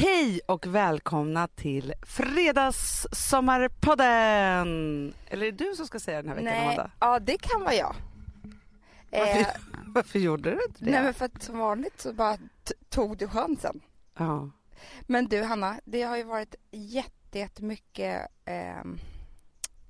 Hej och välkomna till Fredagssommarpodden! Eller är det du som ska säga den här veckan, Nej, Amanda? ja det kan vara jag. Varför, Eh, varför gjorde du inte det? nej men för att som vanligt så bara tog du chansen. ja. Men du Hanna, det har ju varit jätte- jättemycket eh,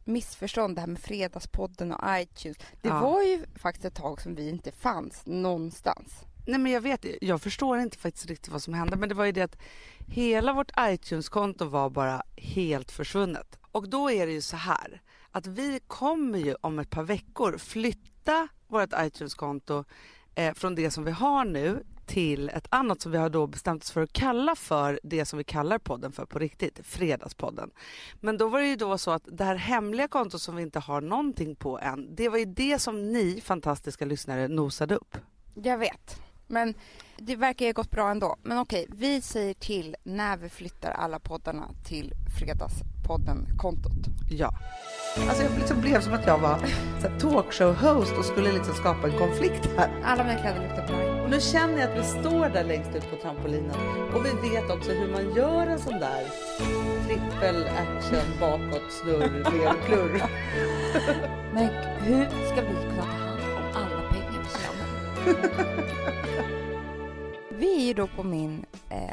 missförstånd det här med Fredagspodden och iTunes. Det Ja. var ju faktiskt ett tag som vi inte fanns någonstans. Nej men jag vet, jag förstår inte faktiskt riktigt vad som hände men det var ju det att hela vårt iTunes-konto var bara helt försvunnet. Och då är det ju så här att vi kommer ju om ett par veckor flytta vårt iTunes-konto eh, från det som vi har nu till ett annat som vi har då bestämt oss för att kalla för det som vi kallar podden för på riktigt, Fredagspodden. Men då var det ju då så att det här hemliga kontot som vi inte har någonting på än, det var ju det som ni fantastiska lyssnare nosade upp. Jag vet. Men det verkar ju ha gått bra ändå. Men okej, vi säger till när vi flyttar alla poddarna till Fredagspodden-kontot. Ja. Alltså jag liksom blev som att jag var talkshow-host och skulle liksom skapa en konflikt här. Alla mina kläder luktar bra. Och nu känner jag att vi står där längst ut på trampolinen och vi vet också hur man gör en sån där trippel action bakåt snurr ner klurr. Men hur ska vi kunna vi är ju då på min eh,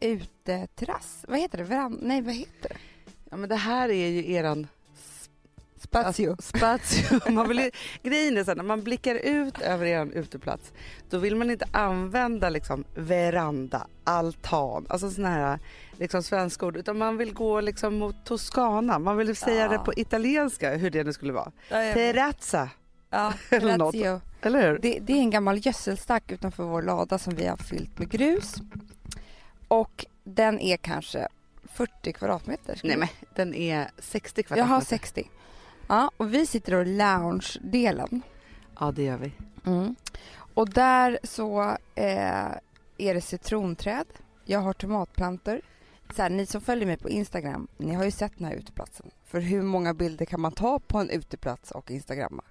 uteterrass. Vad heter det? Veran- Nej, vad heter det? Ja men det här är ju eran Spazio. spazio. Man vill, ju- grejen är så här, när man blickar ut över er uteplats då vill man inte använda liksom veranda, altan, alltså såna här liksom svenska ord utan man vill gå liksom mot Toscana. Man vill säga Ja. det på italienska hur det nu skulle vara. Ja. Terrazza, ja, eller något. Eller hur? Det, det är en gammal gödselstack utanför vår lada som vi har fyllt med grus. Och den är kanske 40 kvadratmeter. Nej men den är 60 Jag kvadratmeter. har 60. Ja, och vi sitter i lounge-delen. Ja det gör vi. Mm. Och där så eh, är det citronträd. Jag har tomatplantor. Så här, ni som följer mig på Instagram, ni har ju sett den här uteplatsen. För hur många bilder kan man ta på en uteplats och instagramma?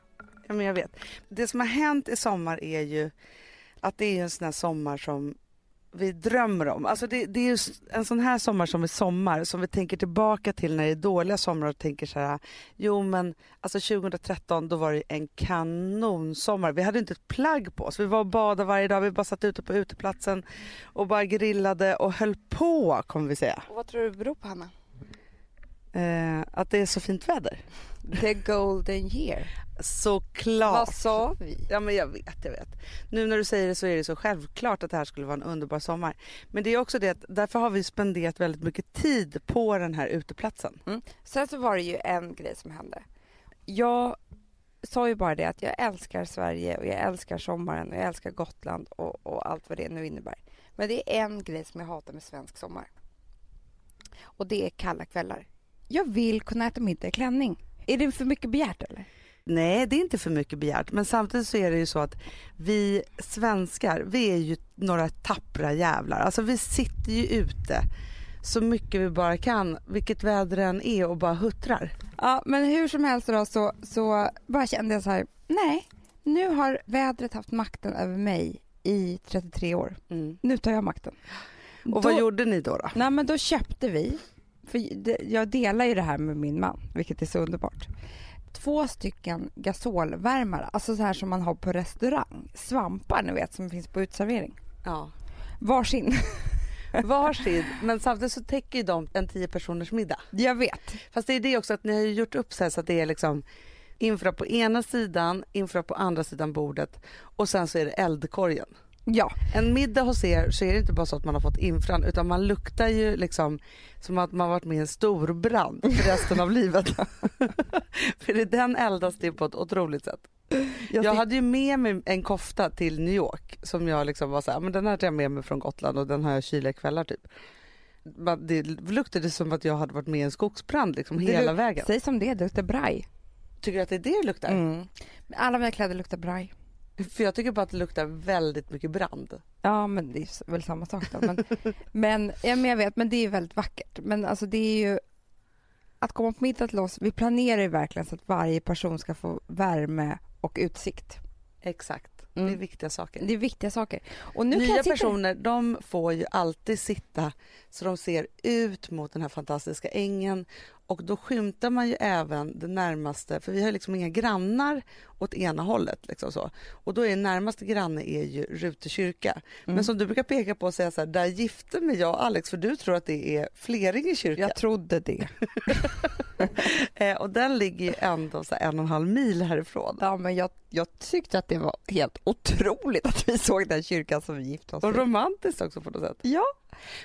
Ja, men jag vet. Det som har hänt i sommar är ju att det är en sån här sommar som vi drömmer om. Alltså det, det är ju en sån här sommar som är sommar som vi tänker tillbaka till när det är dåliga somrar och tänker så här, jo men alltså 2013 då var det en kanonsommar. Vi hade inte ett plagg på oss. Vi var och badade varje dag, vi bara satt ute på uteplatsen och bara grillade och höll på kommer vi säga. Och vad tror du det beror på, Hanna? Eh, att det är så fint väder. The golden year. Såklart. Vad sa vi? Ja men jag vet, jag vet. Nu när du säger det så är det så självklart att det här skulle vara en underbar sommar. Men det är också det att därför har vi spenderat väldigt mycket tid på den här uteplatsen. Mm. Sen så var det ju en grej som hände. Jag sa ju bara det att jag älskar Sverige och jag älskar sommaren och jag älskar Gotland och, och allt vad det nu innebär. Men det är en grej som jag hatar med svensk sommar. Och det är kalla kvällar. Jag vill kunna äta middag i klänning. Är det för mycket begärt eller? Nej, det är inte för mycket begärt. Men samtidigt så är det ju så att vi svenskar, vi är ju några tappra jävlar. Alltså vi sitter ju ute så mycket vi bara kan, vilket väder än är och bara huttrar. Ja, men hur som helst då så, så bara kände jag så här, nej, nu har vädret haft makten över mig i 33 år. Mm. Nu tar jag makten. Och vad gjorde ni då? då? Nej men då köpte vi, för jag delar ju det här med min man, vilket är så underbart. Två stycken gasolvärmare, alltså så här som man har på restaurang. Svampar ni vet som finns på utservering. Ja. Varsin. Varsin, men samtidigt så täcker ju de en tio personers middag. Jag vet. Fast det är det också att ni har gjort upp så, så att det är liksom infra på ena sidan, infra på andra sidan bordet och sen så är det eldkorgen. Ja, En middag hos er så är det inte bara så att man har fått infran utan man luktar ju liksom som att man varit med i en stor brand för resten av livet. för det den eldas det på ett otroligt sätt. Jag, jag hade ju med mig en kofta till New York som jag liksom var så här, men den här tar jag med mig från Gotland och den har jag kyliga kvällar typ. Det luktade som att jag hade varit med i en skogsbrand liksom Det hela vägen. Säg som det, det luktar braj. Tycker du att det är det det luktar? Mm. Alla mina kläder luktar braj. För jag tycker bara att det luktar väldigt mycket brand. Ja, men det är väl samma sak då. Men, men, ja, men jag vet, men det är väldigt vackert. Men alltså det är ju att komma på middag till oss. Vi planerar ju verkligen så att varje person ska få värme och utsikt. Exakt. Det är Mm. viktiga saker. Det är viktiga saker. Och nu Nya personer de får ju alltid sitta så de ser ut mot den här fantastiska ängen och då skymtar man ju även det närmaste, för vi har liksom inga grannar åt ena hållet. Liksom så. Och då är närmaste granne är ju Rute kyrka. Mm. Men som du brukar peka på och säga så här, där gifte mig jag och Alex för du tror att det är Fleringe kyrka. Jag trodde det. Eh, och den ligger ju ändå så en och en halv mil härifrån. Ja, men jag, jag tyckte att det var helt otroligt att vi såg den kyrkan som vi gifte oss Och romantiskt också på något sätt. Ja.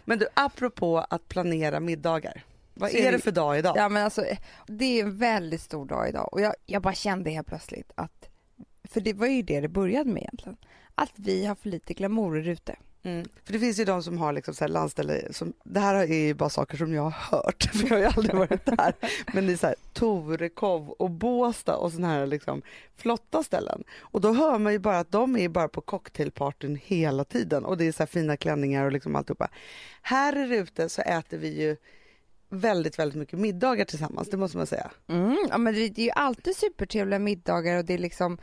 Men du, apropå att planera middagar. Vad är det för dag idag? ja, men alltså det är en väldigt stor dag idag och jag, jag bara kände helt plötsligt att, för det var ju det det började med egentligen, att vi har för lite glamourer ute. Mm. För det finns ju de som har liksom så här landställe, som, det här är ju bara saker som jag har hört, för jag har ju aldrig varit där. Men det är så här Torekov och Båstad och sådana här liksom flotta ställen. Och då hör man ju bara att de är bara på cocktailpartyn hela tiden och det är så här fina klänningar och liksom alltihopa. Här är ute så äter vi ju väldigt, väldigt mycket middagar tillsammans, det måste man säga. Mm, ja, men det, det är ju alltid supertrevliga middagar och det är liksom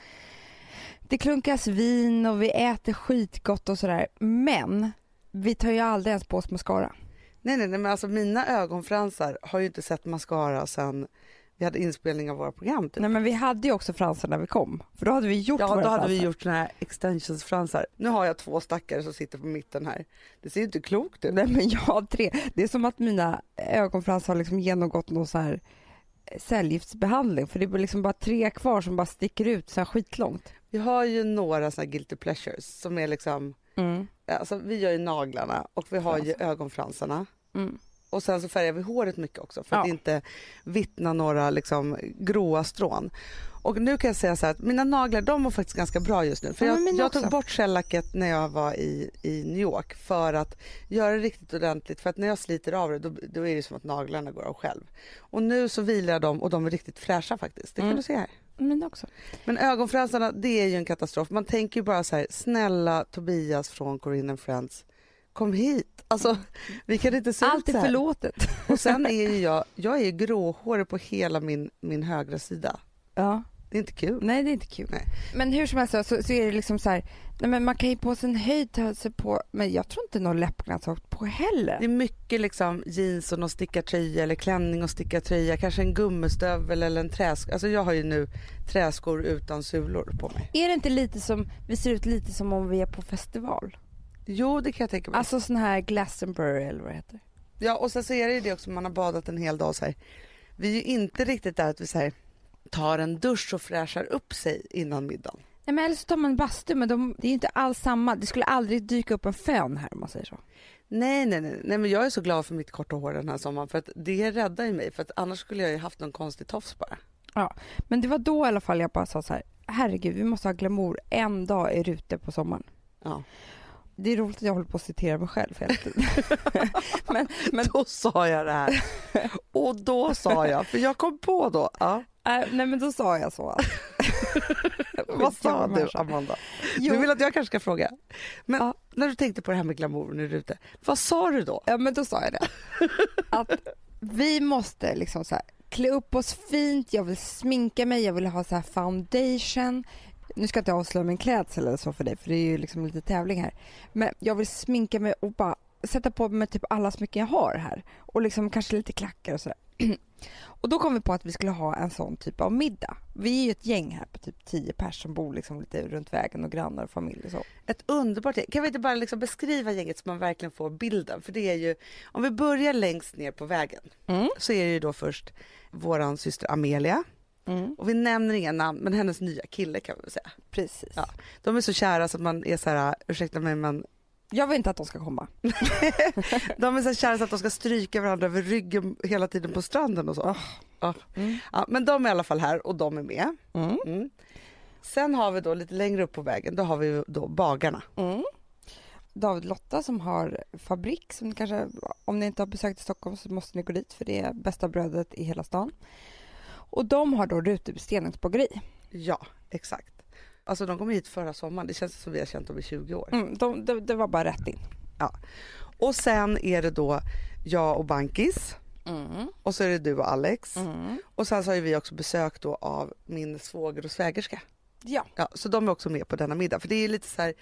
det klunkas vin och vi äter skitgott och sådär. Men vi tar ju aldrig ens på oss mascara. Nej, nej, nej, men alltså mina ögonfransar har ju inte sett mascara sen vi hade inspelning av våra program. Typ. Nej men vi hade ju också fransar när vi kom. För då hade vi gjort Ja, då hade vi fransar. gjort såna här extensionsfransar. Nu har jag två stackare som sitter på mitten här. Det ser ju inte klokt ut. Nej men jag har tre. Det är som att mina ögonfransar har liksom genomgått någon så här eh, cellgiftsbehandling. För det är liksom bara tre kvar som bara sticker ut så här skitlångt. Vi har ju några såna här guilty pleasures som är liksom, Mm. alltså vi gör ju naglarna och vi har ju Fransar. ögonfransarna. Mm. Och sen så färgar vi håret mycket också för att Ja. inte vittna några liksom gråa strån. Och nu kan jag säga så här att mina naglar de mår faktiskt ganska bra just nu. För Ja, jag, jag tog bort shellacket när jag var i, i New York för att göra det riktigt ordentligt. För att när jag sliter av det då, då är det som att naglarna går av själv. Och nu så vilar jag dem och de är riktigt fräscha faktiskt. Det kan Mm. du se här. Men också. Men ögonfransarna det är ju en katastrof. Man tänker ju bara så här, snälla Tobias från Corinne Friends. Kom hit. Alltså, vi kan inte se Allt är förlåtet. Och sen är ju jag, jag är gråhårig på hela min, min högra sida. Ja. Det är inte kul. Nej det är inte kul. Nej. Men hur som helst så, så, är det liksom så här. Nej, men man kan ju på sin höjd ta sig på, men jag tror inte någon läppglans har på heller. Det är mycket liksom jeans och någon stickartröja eller klänning och stickartröja. Kanske en gummistövel eller en träsk. Alltså jag har ju nu träskor utan sulor på mig. Är det inte lite som, vi ser ut lite som om vi är på festival? Jo det kan jag tänka mig. Alltså sån här Glastonbury eller vad det heter. Ja och sen så är det ju det också, man har badat en hel dag så här. Vi är ju inte riktigt där att vi så här, tar en dusch och fräschar upp sig innan middagen. Nej men eller så tar man en bastu men de, det är ju inte alls samma. Det skulle aldrig dyka upp en fön här om man säger så. Nej, nej, nej, nej, men jag är så glad för mitt korta hår den här sommaren för att det räddar ju mig för att annars skulle jag ju haft någon konstig tofs bara. Men det var då i alla fall jag bara sa så här. Herregud vi måste ha glamour en dag är ute på sommaren. Ja. Det är roligt att jag håller på att citera mig själv hela tiden. men, men Då sa jag det här. Och då sa jag, för jag kom på då. Ja. äh, nej men då sa jag så. Vad sa du. Amanda? Jo, Du vill att jag kanske ska fråga? Men Ja. när du tänkte på det här med glamour när du ute, vad sa du då? Ja men då sa jag det. Att vi måste liksom så här, klä upp oss fint, jag vill sminka mig, jag vill ha så här foundation. Nu ska jag inte avslöja min klädsel eller så för dig för det är ju liksom lite tävling här. Men jag vill sminka mig och bara sätta på mig typ alla smycken jag har här. Och liksom kanske lite klackar och sådär. Och då kom vi på att vi skulle ha en sån typ av middag. Vi är ju ett gäng här på typ 10 pers som bor liksom lite runt vägen och grannar och familj och så. Ett underbart gäng. Kan vi inte bara liksom beskriva gänget så man verkligen får bilden? För det är ju, om vi börjar längst ner på vägen Mm. så är det ju då först våran syster Amelia. Mm. Och vi nämner inga namn, men hennes nya kille kan vi väl säga. Precis. Ja. De är så kära så att man är så här, ursäkta mig men Jag vill inte att de ska komma. de är så kära så att de ska stryka varandra över ryggen hela tiden på stranden och så. Ah. Ja. Mm. Ja, men de är i alla fall här och de är med. Mm. Mm. Sen har vi då lite längre upp på vägen, då har vi då bagarna. Mm. David Lotta som har fabrik som ni kanske, om ni inte har besökt i Stockholm så måste ni gå dit för det är bästa brödet i hela stan. Och de har då rutebeställningsbageri. Ja, exakt. Alltså de kom hit förra sommaren, det känns som vi har känt dem i 20 år. Mm, de, de, det var bara rätt in. Och sen är det då jag och Bankis Mm. och så är det du och Alex. Mm. Och sen så har vi också besök då av min svåger och svägerska. Ja. Ja, så de är också med på denna middag. För det är lite så här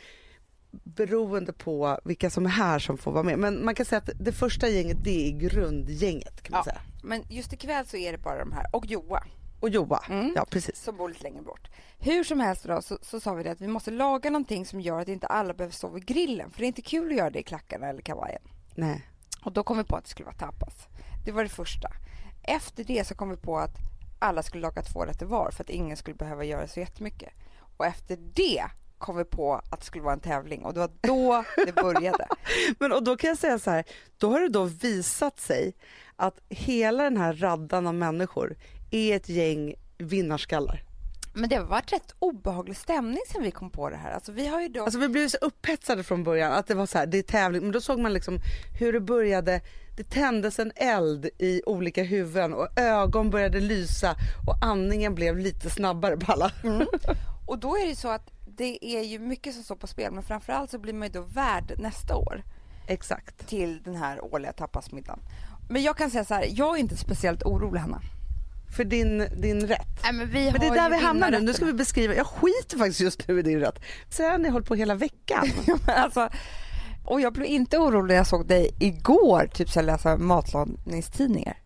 beroende på vilka som är här som får vara med. Men man kan säga att det första gänget det är grundgänget kan man Ja. säga. Men just ikväll så är det bara de här och Joa Och Joa, Mm. ja precis. som bor lite längre bort. Hur som helst då så, så sa vi det att vi måste laga någonting som gör att inte alla behöver stå vid grillen. För det är inte kul att göra det i klackarna eller kavajen. Nej. Och då kom vi på att det skulle vara tapas. Det var det första. Efter det så kom vi på att alla skulle laga två rätter var för att ingen skulle behöva göra så jättemycket. Och efter det kom vi på att det skulle vara en tävling och det var då det började. Men och då kan jag säga så här, då har det då visat sig att hela den här raddan av människor är ett gäng vinnarskallar. Men det har varit rätt obehaglig stämning sen vi kom på det här. Alltså vi har ju då... Alltså vi blev så upphetsade från början att det var så här, det är tävling, men då såg man liksom hur det började, det tändes en eld i olika huvuden och ögon började lysa och andningen blev lite snabbare på alla. Mm. Och då är det så att det är ju mycket som står på spel men framförallt så blir man ju då värd nästa år Exakt. till den här årliga tapasmiddagen. Men jag kan säga så här, jag är inte speciellt orolig Hanna. För din, din rätt. Nej, men vi Men det är där vi hamnar nu, nu ska vi beskriva, jag skiter faktiskt just nu i din rätt. Så här har ni hållit på hela veckan. Alltså, och jag blev inte orolig när jag såg dig igår typ så här läsa matlagningstidningar.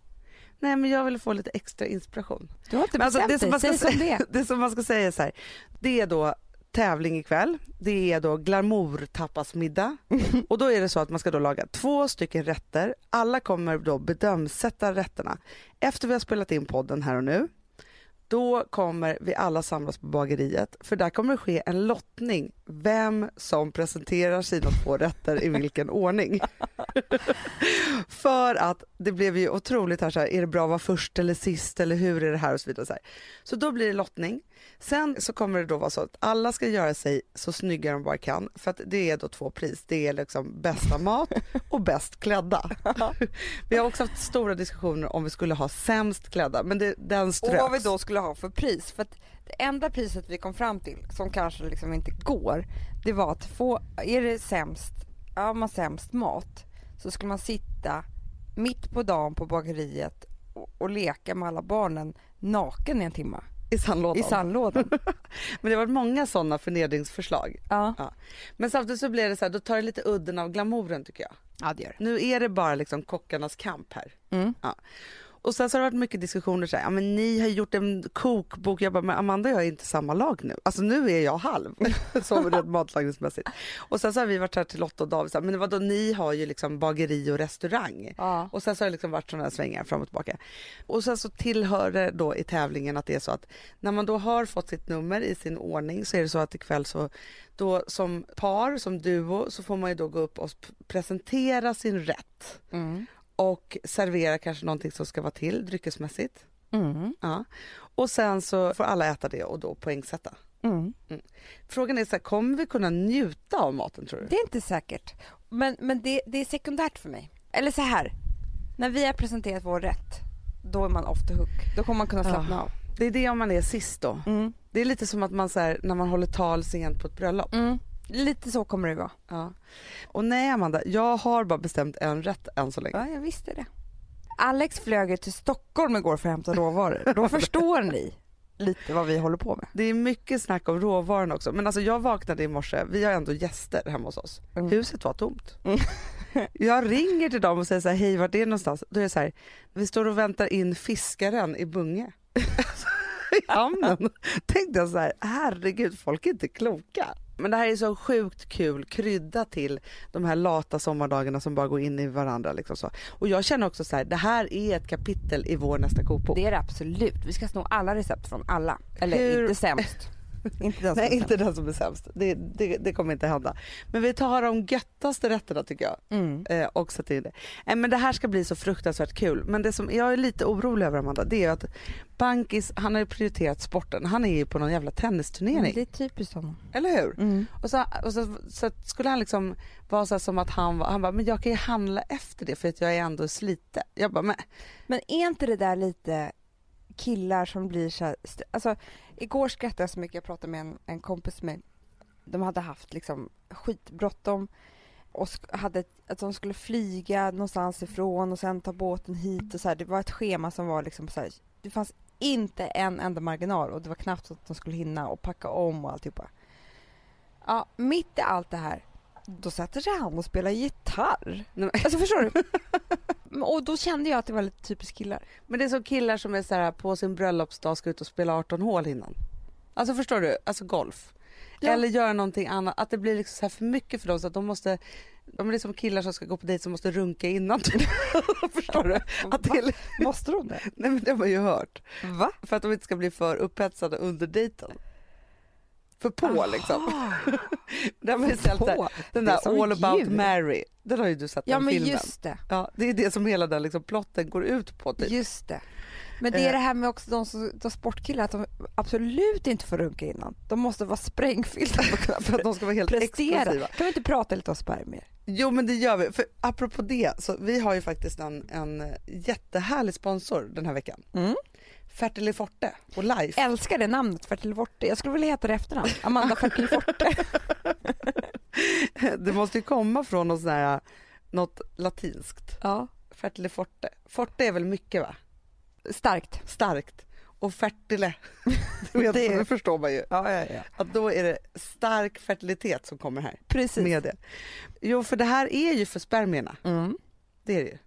Nej men jag ville få lite extra inspiration. Du har inte Men alltså, bestämt det, som man dig, ska säg som det det som man ska säga är så här, det är då tävling ikväll, det är då glamour-tapasmiddag och då är det så att man ska då laga två stycken rätter, alla kommer då bedömsätta rätterna. Efter vi har spelat in podden här och nu, då kommer vi alla samlas på bageriet. För där kommer det ske en lottning vem som presenterar sina två rätter i vilken ordning. för att det blev ju otroligt här så här, är det bra att vara först eller sist eller hur är det här och så vidare. Så, här. så då blir det lottning. Sen så kommer det då vara så att alla ska göra sig så snygga de bara kan för att det är då två pris. Det är liksom bästa mat och bäst klädda. vi har också haft stora diskussioner om vi skulle ha sämst klädda men det, den Och ströks. vad vi då skulle ha för pris. För att det enda priset vi kom fram till, som kanske liksom inte går, det var att få, är det sämst, ja man sämst mat, så skulle man sitta mitt på dagen på bageriet och, och leka med alla barnen naken i en timme I sandlådan. i sandlådan. Men det har varit många sådana förnedringsförslag. ja. Men samtidigt så blir det så här, då tar det lite udden av glamouren tycker jag. ja, det gör det. Nu är det bara liksom kockarnas kamp här. Mm. Och sen så har det varit mycket diskussioner så här, ja men ni har gjort en kokbok, jag bara, men Amanda och jag är inte samma lag nu. Alltså nu är jag halv, så rent matlagningsmässigt. Och sen så har vi varit här till Lotta och David, så här, men vadå ni har ju liksom bageri och restaurang. Ja. Och sen så har det liksom varit sådana här svängar fram och tillbaka. Och sen så tillhör det då i tävlingen att det är så att när man då har fått sitt nummer i sin ordning så är det så att ikväll så då som par, som duo, så får man ju då gå upp och presentera sin rätt Mm. Och servera kanske någonting som ska vara till dryckesmässigt. Mm. Ja. Och sen så får alla äta det och då poängsätta. Mm. Frågan är så här, kommer vi kunna njuta av maten tror du? Det är inte säkert. Men, men det, det är sekundärt för mig. Eller så här. När vi har presenterat vår rätt, då är man off the hook. Då kommer man kunna slappna Ja. av. Det är det om man är sist då. Mm. Det är lite som att man så här, när man håller tal sent på ett bröllop. Mm. Lite så kommer det vara. Ja. Och nej Amanda, jag har bara bestämt en rätt än så länge. Ja, jag visste det. Alex flög ju till Stockholm igår för att hämta råvaror. Då förstår ni lite vad vi håller på med. Det är mycket snack om råvaran också. Men alltså jag vaknade i morse, vi har ändå gäster hemma hos oss. Mm. Huset var tomt. Mm. Jag ringer till dem och säger så här, hej vart är det någonstans? Då är det så här, vi står och väntar in fiskaren i Bunge. I hamnen. Tänkte jag så här, herregud folk är inte kloka. Men det här är så sjukt kul krydda till de här lata sommardagarna som bara går in i varandra. Liksom så. Och jag känner också så här, det här är ett kapitel i vår nästa kokbok. Det är det absolut. Vi ska sno alla recept från alla. Eller Hur- inte sämst. Inte den som Nej inte den som är sämst, det, det, det kommer inte hända. Men vi tar de göttaste rätterna tycker jag. Mm. eh, och sätta in det. Eh, men det här ska bli så fruktansvärt kul. Men det som jag är lite orolig över Amanda, det är att Bankis, han har ju prioriterat sporten. Han är ju på någon jävla tennisturnering. Det är typiskt honom. Eller hur? Mm. Och, så, och så, så skulle han liksom vara så som att han var, han bara, men jag kan ju handla efter det för att jag är ändå sliten. Jag bara, men Men är inte det där lite killar som blir så här, alltså igår skrattade jag så mycket, jag pratade med en, en kompis med. De hade haft liksom skitbråttom och hade att de skulle flyga någonstans ifrån och sen ta båten hit och så här. Det var ett schema som var liksom så här, det fanns inte en enda marginal och det var knappt så att de skulle hinna och packa om och alltihopa. Ja, mitt i allt det här, då sätter sig han och spelar gitarr. Alltså förstår du? och då kände jag att det var lite typiskt killar. Men det är som killar som är så här, på sin bröllopsdag ska ut och spela 18 hål innan. Alltså förstår du? Alltså golf. Ja. Eller göra någonting annat. Att det blir liksom så här för mycket för dem så att de måste de är som killar som ska gå på dejt som måste runka innan. Förstår du? Att det är, Måste de det? nej men det har man ju hört. Va? För att de inte ska bli för upphetsade under dejten. För på liksom. Man ju sett där, den där All about djur. Mary. Den har ju du sett Ja den men filmen. just det, Ja, det är det som hela den liksom plotten går ut på typ. just det. Men det är Eh. det här med också de, som, de sportkillar, att de absolut inte får runka innan. De måste vara sprängfyllda För att de ska vara helt prestera. explosiva. Kan vi inte prata lite om spermier? Jo men det gör vi. För apropå det, så vi har ju faktiskt en, en jättehärlig sponsor den här veckan. Mm. Fertiliforte och Life. Älskar det namnet, Fertiliforte. Jag skulle vilja heta det efternamn. Amanda Fertiliforte. Det måste ju komma från något, sån här, något latinskt. ja, Fertiliforte. Forte är väl mycket va? starkt. Starkt. Och fertile, Det- det förstår man ju. Ja, ja, ja. Att då är det stark fertilitet som kommer här. Precis. Med det. Jo för det här är ju för spermierna. Mm. Det är det ju.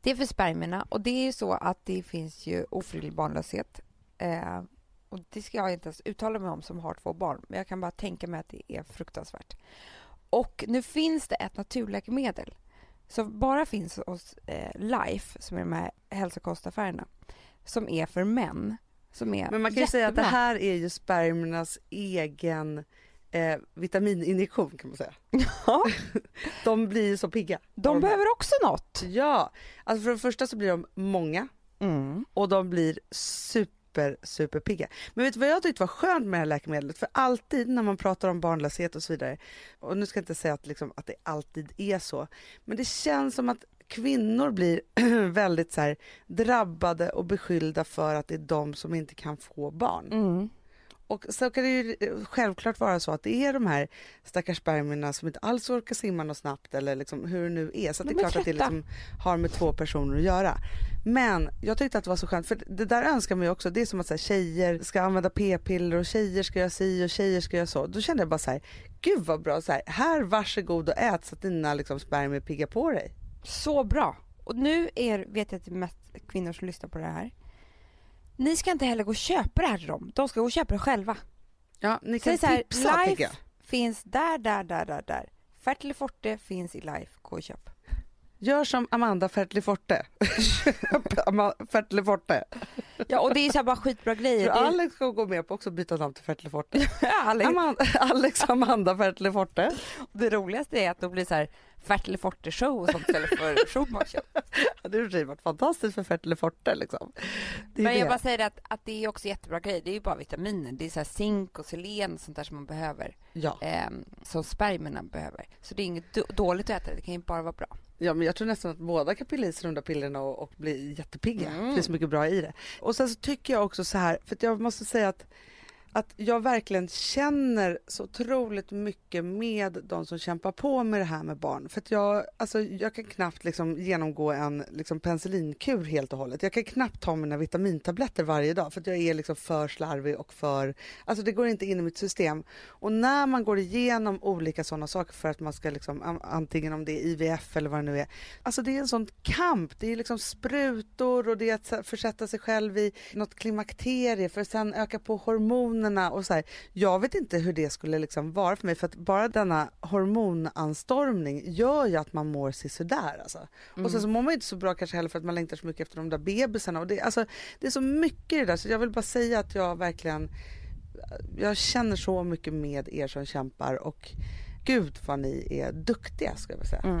Det är för spermierna och det är ju så att det finns ju ofrivillig barnlöshet. Eh, och det ska jag inte ens uttala mig om som har två barn, men jag kan bara tänka mig att det är fruktansvärt. Och nu finns det ett naturläkemedel som bara finns hos eh, Life, som är de här hälsokostaffärerna, som är för män. Som är Men man kan ju säga att det jättebra. här är ju spermiernas egen eh, vitamininjektion kan man säga. Ja, De blir ju så pigga. de behöver också något. Ja, alltså för det första så blir de många Mm. och de blir super, super pigga. Men vet du vad jag tyckte var skönt med det här läkemedlet? För alltid när man pratar om barnlöshet och så vidare, och nu ska jag inte säga att, liksom, att det alltid är så, men det känns som att kvinnor blir väldigt så här, drabbade och beskyllda för att det är de som inte kan få barn. Mm. Och så kan det ju eh, självklart vara så att det är de här stackars spermierna som inte alls orkar simma något snabbt eller liksom hur det nu är. Så det De är klart att det liksom har med två personer att göra. Men jag tyckte att det var så skönt, för det där önskar man ju också. Det är som att så här, tjejer ska använda p-piller och tjejer ska göra si och tjejer ska göra så. Då kände jag bara så här, gud vad bra, så här, här varsågod och ät så att dina liksom, spermier piggar på dig. Så bra. Och nu är, vet jag att det är mest kvinnor som lyssnar på det här. Ni ska inte heller gå och köpa det här till dem. De ska gå och köpa det själva. Ja, ni kan Säg så här, tipsa Life jag. finns där, där, där, där, där. Fertiliforte finns i Life. Gå och köp. Gör som Amanda Fertiliforte. Köp Ama- Fertiliforte. Ja, och det är så bara skitbra grejer. Är, Alex ska gå med på också byta namn till Fertiliforte. Alex, Amanda, Alex Amanda Fertiliforte. det roligaste är att det blir så här Fertiliforte show och sånt istället för Schumacher det har i varit fantastiskt för Fertiliforte liksom. Det är Men jag det. bara säger att, att det är också jättebra grejer. Det är ju bara vitaminer. Det är så zink och selen och sånt där som man behöver. Ja. Eh, som spermierna behöver. Så det är inget dåligt att äta. Det kan ju bara vara bra. ja, men jag tror nästan att båda kan pilla i sig de där pillerna och, och bli jättepigga. Mm. Det finns mycket bra i det. Och sen så tycker jag också så här, för jag måste säga att att jag verkligen känner så otroligt mycket med de som kämpar på med det här med barn. För att jag, alltså, jag kan knappt liksom genomgå en liksom penicillinkur helt och hållet. Jag kan knappt ta mina vitamintabletter varje dag för att jag är liksom för slarvig och för... Alltså det går inte in i mitt system. Och när man går igenom olika sådana saker för att man ska liksom, antingen om det är IVF eller vad det nu är. Alltså det är en sån kamp. Det är liksom sprutor och det är att försätta sig själv i något klimakterie för att sen öka på hormonerna och så här. Jag vet inte hur det skulle liksom vara för mig för att bara denna hormonanstormning gör ju att man mår sådär alltså. Och sen så mår man inte så bra kanske heller för att man längtar så mycket efter de där bebisarna och det, alltså, det är så mycket i det där så jag vill bara säga att jag verkligen jag känner så mycket med er som kämpar och gud vad ni är duktiga ska jag säga.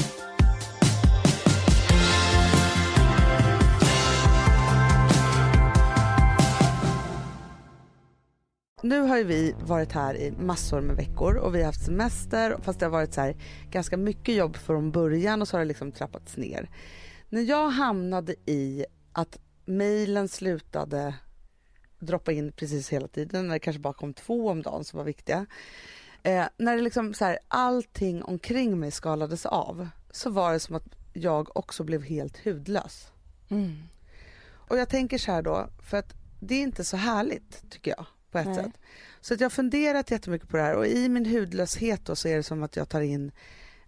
Nu har ju vi varit här i massor med veckor och vi har haft semester fast det har varit så här, ganska mycket jobb från början och så har det liksom trappats ner. När jag hamnade i att mejlen slutade droppa in precis hela tiden, när det kanske bara kom två om dagen som var viktiga. Eh, när det liksom så här, allting omkring mig skalades av så var det som att jag också blev helt hudlös. Och jag tänker så här då, för att det är inte så härligt tycker jag på ett Nej. sätt. Så att jag har funderat jättemycket på det här och i min hudlöshet då så är det som att jag tar in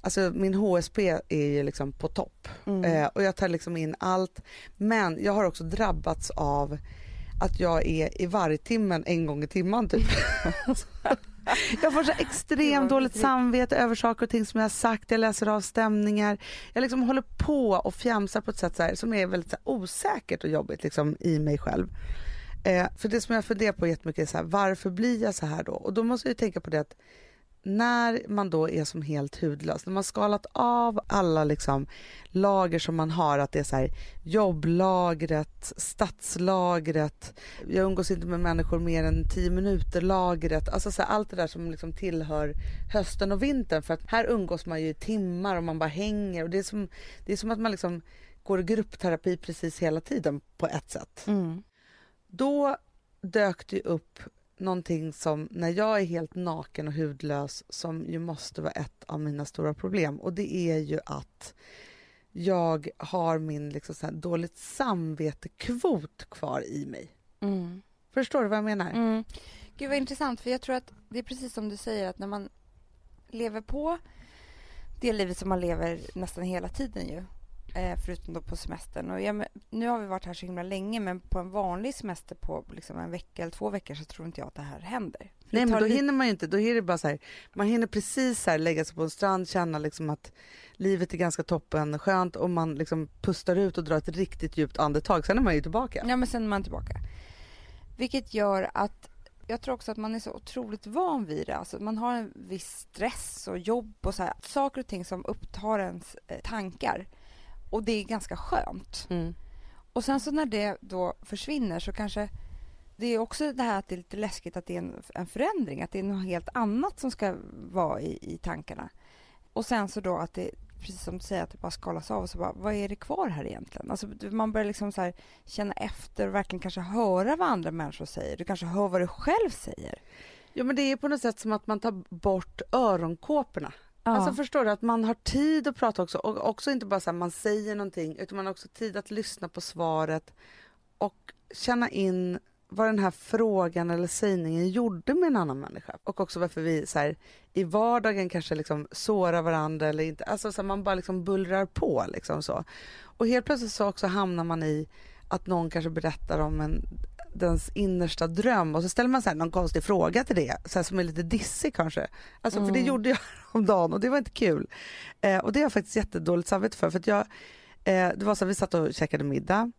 Alltså min HSP är ju liksom på topp Mm. eh, och jag tar liksom in allt. Men jag har också drabbats av att jag är i vargtimmen en gång i timmen typ. jag får så extremt dåligt samvete över saker och ting som jag har sagt. Jag läser av stämningar. Jag liksom håller på och fjamsar på ett sätt så här, som är väldigt här, osäkert och jobbigt liksom, i mig själv. Eh, för det som jag funderar på jättemycket är så här, varför blir jag så här då? Och då måste jag ju tänka på det att när man då är som helt hudlös, när man skalat av alla liksom lager som man har, att det är så här jobblagret, stadslagret, jag umgås inte med människor mer än 10 minuter lagret, alltså så här, allt det där som liksom tillhör hösten och vintern för att här umgås man ju i timmar och man bara hänger och det är som, det är som att man liksom går i gruppterapi precis hela tiden på ett sätt Mm då dök det upp någonting som när jag är helt naken och hudlös som ju måste vara ett av mina stora problem och det är ju att jag har min liksom så dåligt samvetekvot kvar i mig. Mm. Förstår du vad jag menar? Mm. Gud vad intressant för jag tror att det är precis som du säger att när man lever på det livet som man lever nästan hela tiden ju. Eh, förutom då på semestern. Och men- nu har vi varit här så himla länge men på en vanlig semester på liksom en vecka eller två veckor så tror inte jag att det här händer. För Nej men då lite- hinner man ju inte, då är det bara så här, man hinner precis så här lägga sig på en strand, känna liksom att livet är ganska toppen, skönt och man liksom pustar ut och drar ett riktigt djupt andetag, sen är man ju tillbaka. Ja men sen är man tillbaka. Vilket gör att jag tror också att man är så otroligt van vid det. Alltså man har en viss stress och jobb och så här, saker och ting som upptar ens eh, tankar. Och det är ganska skönt. Mm. Och sen så när det då försvinner så kanske det är också det här att det är lite läskigt att det är en, en förändring, att det är något helt annat som ska vara i, i tankarna. Och sen så då att det, precis som du säger, att det bara skalas av och så bara, vad är det kvar här egentligen? Alltså man börjar liksom så här känna efter och verkligen kanske höra vad andra människor säger. Du kanske hör vad du själv säger. Ja men det är på något sätt som att man tar bort öronkåporna. Alltså förstår du att man har tid att prata också? Och också inte bara så här, man säger någonting utan man har också tid att lyssna på svaret och känna in vad den här frågan eller sägningen gjorde med en annan människa. Och också varför vi så här, i vardagen kanske liksom sårar varandra eller inte, alltså så här, man bara liksom bullrar på liksom så. Och helt plötsligt så också hamnar man i att någon kanske berättar om en dens innersta dröm och så ställer man så här någon konstig fråga till det, så här, som är lite dissig kanske. Alltså för det Mm. gjorde jag om dagen och det var inte kul. Eh, och det har jag faktiskt jättedåligt samvete för, för att jag, eh, det var så här, vi satt och käkade middag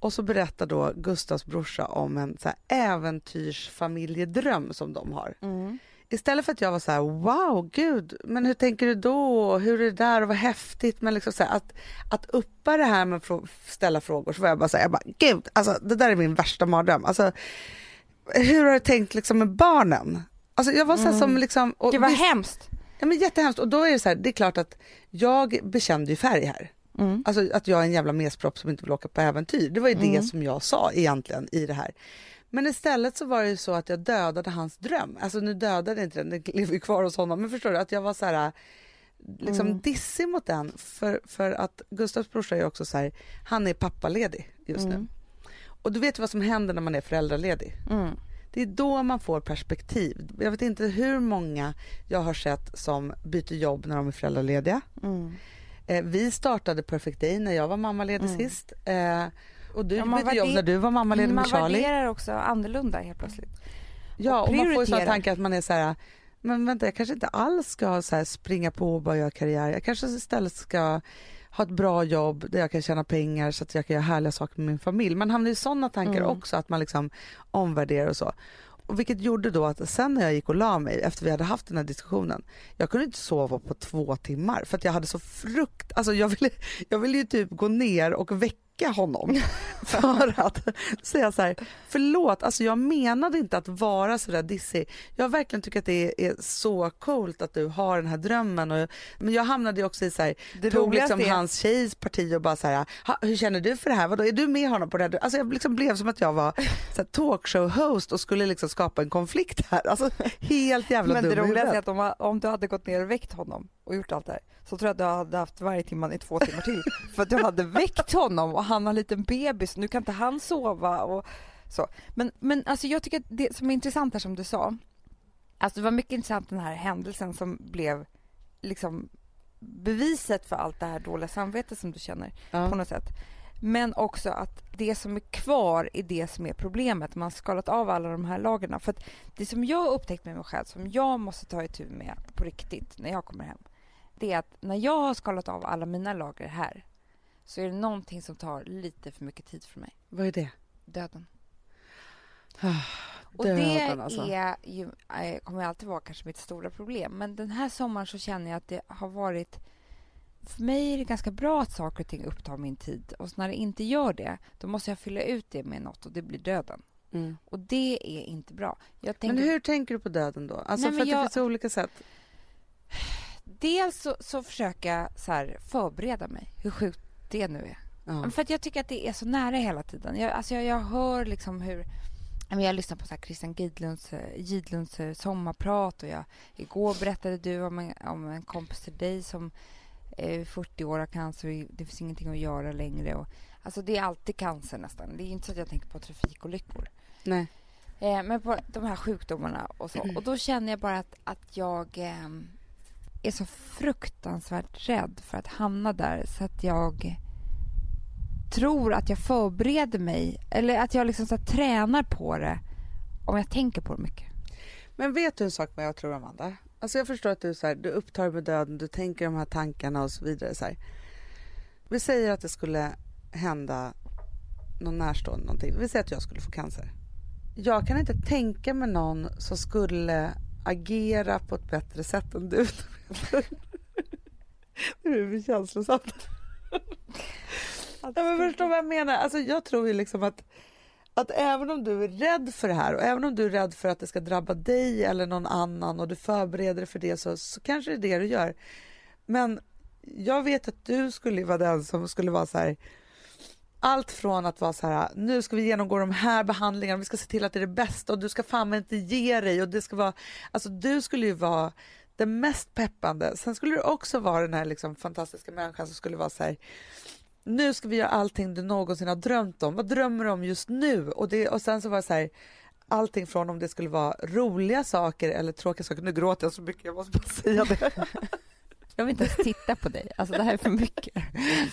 och så berättar då Gustavs brorsa om en så här äventyrsfamiljedröm som de har. Mm. Istället för att jag var så här, wow, gud, men hur tänker du då? Hur är det där och vad häftigt? Men liksom så här, att, att uppa det här med att frå- ställa frågor så var jag bara så här, jag bara, gud, alltså det där är min värsta mardröm. Alltså, hur har du tänkt liksom med barnen? Alltså jag var så här Mm. som liksom... och Det var visst- hemskt. Ja men jättehemskt och då är det så här, det är klart att jag bekände ju färg här. Mm. Alltså att jag är en jävla mespropp som inte vill åka på äventyr. Det var ju det Mm. som jag sa egentligen i det här. Men istället så var det ju så att jag dödade hans dröm. Alltså nu dödade jag inte den, den lever ju kvar hos honom. Men förstår du att jag var så här liksom Mm. dissig mot den. För, för att Gustavs brorsa är också så här, han är pappaledig just nu. Mm. Och du vet vad som händer när man är föräldraledig. Mm. Det är då man får perspektiv. Jag vet inte hur många jag har sett som byter jobb när de är föräldralediga. Mm. Eh, vi startade Perfect Day när jag var mammaledig Mm. sist. Eh, och du Ja, man bytte jobb när du var mammaledig Man med Charlie. värderar också annorlunda helt plötsligt. Ja, och och man får ju sådana tankar att man är så här, men vänta jag kanske inte alls ska så springa på och bara göra karriär. Jag kanske istället ska ha ett bra jobb där jag kan tjäna pengar så att jag kan göra härliga saker med min familj. Man hamnar i sådana tankar Mm. också, att man liksom omvärderar och så. Och vilket gjorde då att sen när jag gick och la mig efter vi hade haft den här diskussionen, jag kunde inte sova på två timmar för att jag hade så frukt, alltså jag ville, jag ville ju typ gå ner och väcka honom för att säga så här, förlåt, alltså jag menade inte att vara så där dissig. Jag verkligen tycker att det är, är så coolt att du har den här drömmen och, men jag hamnade också i så här, Det tog liksom är- hans tjejs parti och bara så här, "Ha, hur känner du för det här? Vadå, är du med honom på det här? Alltså jag liksom blev som att jag var så talkshow-host och skulle liksom skapa en konflikt här. Alltså helt jävla Men dum det i roligaste är att om, om du hade gått ner och väckt honom och gjort allt det här så tror jag att du hade haft varje timme i två timmar till. För att du hade väckt honom och han har en liten bebis, nu kan inte han sova och så. Men, men alltså jag tycker att det som är intressant här som du sa, alltså det var mycket intressant den här händelsen som blev liksom beviset för allt det här dåliga samvetet som du känner på Ja. något sätt. Men också att det som är kvar är det som är problemet. Man har skalat av alla de här lagren. För det som jag har upptäckt med mig själv, som jag måste ta itu med på riktigt när jag kommer hem, det är att när jag har skalat av alla mina lager här så är det någonting som tar lite för mycket tid för mig. Vad är det? Döden. Ah, Och Döden, det alltså. är ju, eh, kommer alltid vara kanske mitt stora problem. Men den här sommaren så känner jag att det har varit... För mig är det ganska bra att saker och ting upptar min tid. Och när det inte gör det, då måste jag fylla ut det med något och det blir döden. Mm. Och det är inte bra. Tänker, Men hur tänker du på döden då? Alltså Nej, för att jag- det finns olika sätt. Dels så, så försöker jag så här förbereda mig, hur sjukt det nu är. Ja. För att jag tycker att det är så nära hela tiden. Jag, alltså jag, jag hör liksom hur... Jag lyssnar på så här Christian Gidlunds, eh, Gidlunds eh, sommarprat och jag, igår berättade du om en, om en kompis till dig som är 40 år har cancer det finns ingenting att göra längre. Och, alltså det är alltid cancer nästan. Det är inte så att jag tänker på trafikolyckor. Nej. Eh, men på de här sjukdomarna och så. Och då känner jag bara att, att jag eh, är så fruktansvärt rädd för att hamna där så att jag tror att jag förbereder mig eller att jag liksom så här, tränar på det om jag tänker på det mycket. Men vet du en sak vad jag tror Amanda? Alltså jag förstår att du, så här, du upptar med döden, du tänker de här tankarna och så vidare. Så här. Vi säger att det skulle hända någon närstående någonting. Vi säger att jag skulle få cancer. Jag kan inte tänka mig någon som skulle agera på ett bättre sätt än du. Nu är vi känslosamt. Ja, men förstår vad jag menar? Alltså jag tror ju liksom att, att även om du är rädd för det här och även om du är rädd för att det ska drabba dig eller någon annan och du förbereder dig för det så, så kanske det är det du gör. Men jag vet att du skulle vara den som skulle vara så här allt från att vara så här, nu ska vi genomgå de här behandlingarna, vi ska se till att det är det bästa och du ska fan inte ge dig och det ska vara, alltså du skulle ju vara den mest peppande. Sen skulle du också vara den här liksom fantastiska människan som skulle vara så här, nu ska vi göra allting du någonsin har drömt om. Vad drömmer du om just nu? Och, det, och sen så var det så här, allting från om det skulle vara roliga saker eller tråkiga saker. Nu gråter jag så mycket, jag måste bara säga det. Jag vill inte ens titta på dig. Alltså det här är för mycket.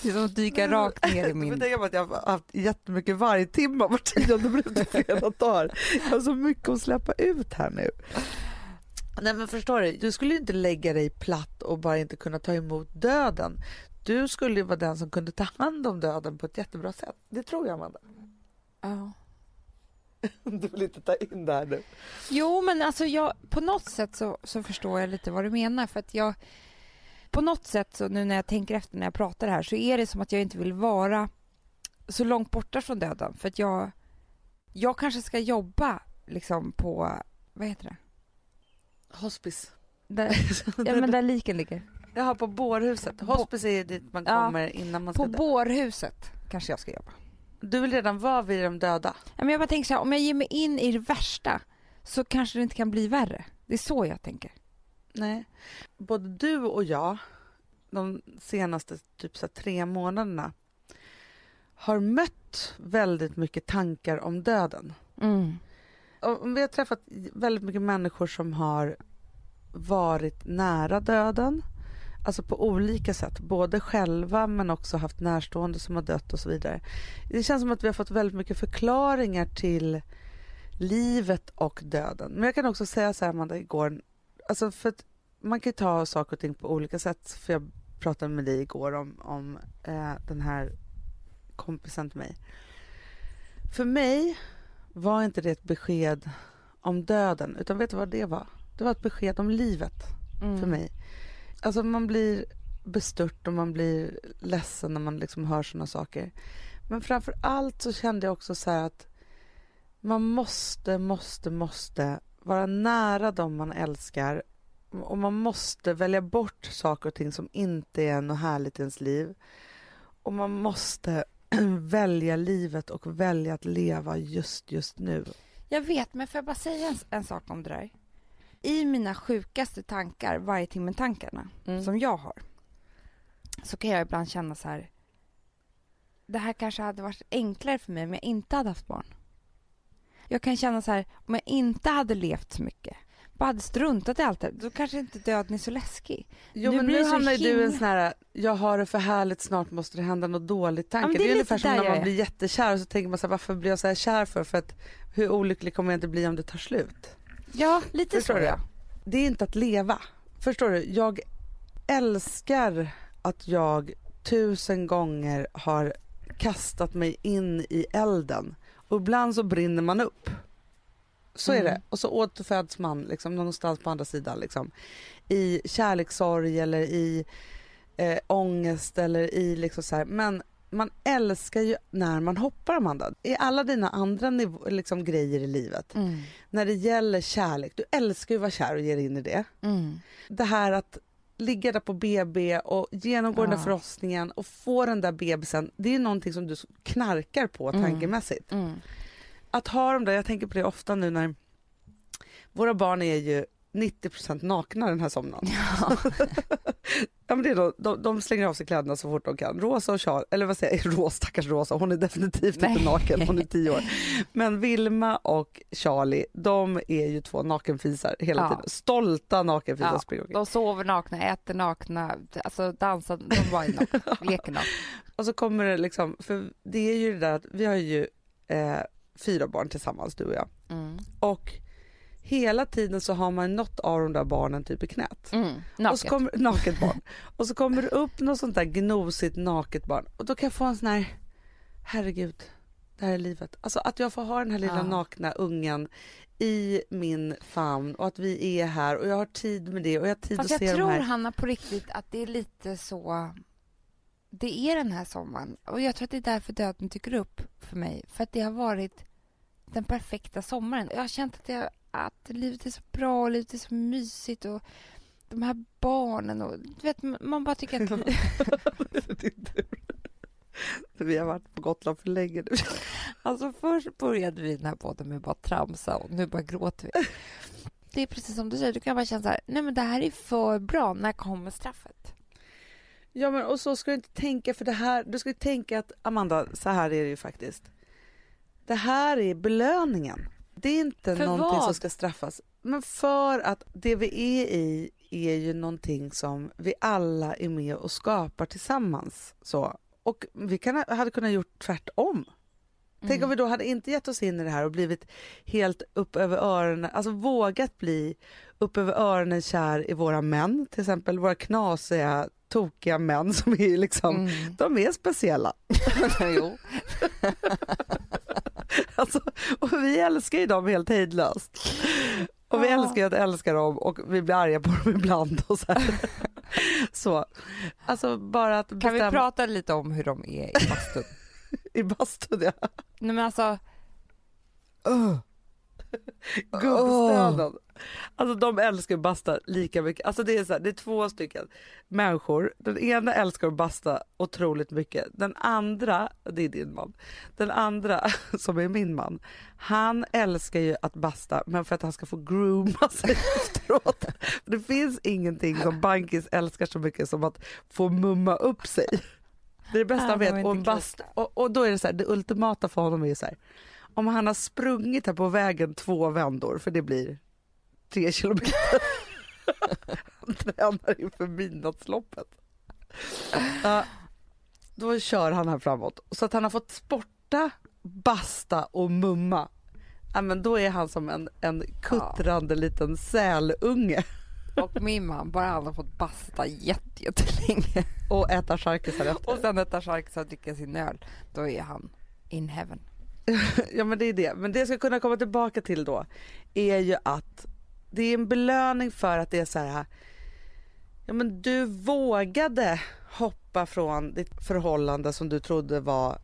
Det är som att dyka rakt ner i min... på att jag har haft jättemycket vargtimmar var tionde minut flera dagar. Jag har så mycket att släppa ut här nu. Nej men förstår du, du skulle ju inte lägga dig platt och bara inte kunna ta emot döden. Du skulle ju vara den som kunde ta hand om döden på ett jättebra sätt. Det tror jag Amanda. Ja. Du vill inte ta in det här nu. Jo, men alltså jag, på något sätt så, så förstår jag lite vad du menar. För att jag, på något sätt, så nu när jag tänker efter när jag pratar här, så är det som att jag inte vill vara så långt borta från döden. För att jag, jag kanske ska jobba liksom på, vad heter det? Hospice. Där, ja, men där liken ligger. Jaha, på bårhuset. Hospice är dit man Ja, kommer innan man ska På dö. bårhuset kanske jag ska jobba. Du vill redan vara vid de döda. Ja, men jag bara tänker så här, om jag ger mig in i det värsta så kanske det inte kan bli värre. Det är så jag tänker. Nej. Både du och jag de senaste typ så tre månaderna har mött väldigt mycket tankar om döden. Mm. Och vi har träffat väldigt mycket människor som har varit nära döden. Alltså på olika sätt, både själva men också haft närstående som har dött och så vidare. Det känns som att vi har fått väldigt mycket förklaringar till livet och döden. Men jag kan också säga så här Amanda igår, alltså för att man kan ju ta saker och ting på olika sätt. För jag pratade med dig igår om, om eh, den här kompisen till mig. För mig var inte det ett besked om döden, utan vet du vad det var? Det var ett besked om livet Mm. för mig. Alltså man blir bestört och man blir ledsen när man liksom hör såna saker. Men framför allt så kände jag också så här att man måste, måste, måste vara nära dem man älskar och man måste välja bort saker och ting som inte är något härligt i ens liv. Och man måste välja livet och välja att leva just, just nu. Jag vet, men får jag bara säga en, en sak om det där? I mina sjukaste tankar, varje timme-tankarna, Mm. som jag har, så kan jag ibland känna så här. Det här kanske hade varit enklare för mig om jag inte hade haft barn. Jag kan känna så här, om jag inte hade levt så mycket, bara hade struntat i allt det, då kanske inte döden är så läskig. Jo Nu men nu det hamnar ju du i en himla- sån här, jag har det för härligt, snart måste det hända något dåligt tanke. men det, det är är lite ungefär som när man är. blir jättekär och så tänker man så här, varför blir jag så här kär för? För att hur olycklig kommer jag inte bli om det tar slut? Ja, lite Förstår så du? ja. Det är inte att leva. Förstår du? Jag älskar att jag tusen gånger har kastat mig in i elden och ibland så brinner man upp. Så är Mm. det. Och så återföds man liksom någonstans på andra sidan liksom. I kärlekssorg eller i eh, ångest eller i liksom så här. Men man älskar ju när man hoppar Amanda. I alla dina andra liksom, grejer i livet. Mm. När det gäller kärlek, du älskar ju att vara kär och ge dig in i det. Mm. Det här att ligga där på BB och genomgå den där Ja. förlossningen och få den där bebisen, det är någonting som du knarkar på Mm. tankemässigt. Mm. Att ha dem där, jag tänker på det ofta nu när våra barn är ju 90% nakna den här somnaren. Ja. Ja, men det är då, de, de slänger av sig kläderna så fort de kan. Rosa och Charles, eller vad säger jag, Rosa, stackars Rosa, hon är definitivt Nej. inte naken, hon är tio år. Men Vilma och Charlie, de är ju två nakenfisar hela Ja. tiden. Stolta nakenfisar Ja, springer. De sover nakna, äter nakna, alltså dansar, de bara är nakna, leker nakna. Och så kommer det liksom, för det är ju det där att vi har ju eh, fyra barn tillsammans, du och jag. Mm. Och hela tiden så har man något av de där barnen typ i knät. Mm. Och så Naket. kommer, naket barn. Och så kommer det upp något sånt där gnosigt naket barn. Och då kan jag få en sån här, herregud, det här är livet. Alltså att jag får ha den här lilla Ja. nakna ungen i min famn och att vi är här och jag har tid med det och jag har tid Fast att jag se tror de här. Hanna på riktigt att det är lite så det är den här sommaren och jag tror att det är därför döden tycker upp för mig för att det har varit den perfekta sommaren. Jag har känt att, jag, att livet är så bra och livet är så mysigt och de här barnen och du vet man bara tycker att. Vi har varit på Gotland för länge nu. Alltså först började vi den här podden med bara tramsa och nu bara gråter vi. Det är precis som du säger, du kan bara känna så här, nej men det här är för bra, när kommer straffet? Ja men och så ska du inte tänka för det här, du ska ju tänka att Amanda, så här är det ju faktiskt. Det här är belöningen. Det är inte För någonting vad? som ska straffas. Men för att det vi är i är ju någonting som vi alla är med och skapar tillsammans. Så. Och vi kan, hade kunnat gjort tvärtom. Tänk om vi då hade inte gett oss in i det här och blivit helt upp över öronen, alltså vågat bli upp över öronen kär i våra män, till exempel våra knasiga, tokiga män som är liksom, Mm. de är speciella. jo. Alltså, och vi älskar ju dem helt hejdlöst. Och vi älskar ju att älska dem och vi blir arga på dem ibland och så här. Så, alltså bara att Kan bestämma vi prata lite om hur de är i bastun? i bastun, ja. Nej men alltså, Gubbstönen. Alltså de älskar att basta lika mycket. Alltså det är så här, det är två stycken människor. Den ena älskar att basta otroligt mycket. Den andra, det är din man. Den andra som är min man, han älskar ju att basta men för att han ska få grooma sig efteråt. För det finns ingenting som bankis älskar så mycket som att få mumma upp sig. Det är det bästa Ah, han vet. Och, bast, och, och då är det så här, det ultimata för honom är ju så här, om han har sprungit här på vägen två vändor, för det blir tre kilometer. han tränar inför midnattsloppet. Ja, då kör han här framåt. Så att han har fått sporta, basta och mumma. Ja, men då är han som en, en kuttrande liten sälunge och min man, bara han har fått basta jätte- jättelänge och äta charkisar efter. och sen äta charkisar och dricka sin öl, då är han in heaven. Ja men det är det. Men det jag ska kunna komma tillbaka till då är ju att det är en belöning för att det är så här. Ja men du vågade hoppa från ditt förhållande som du trodde var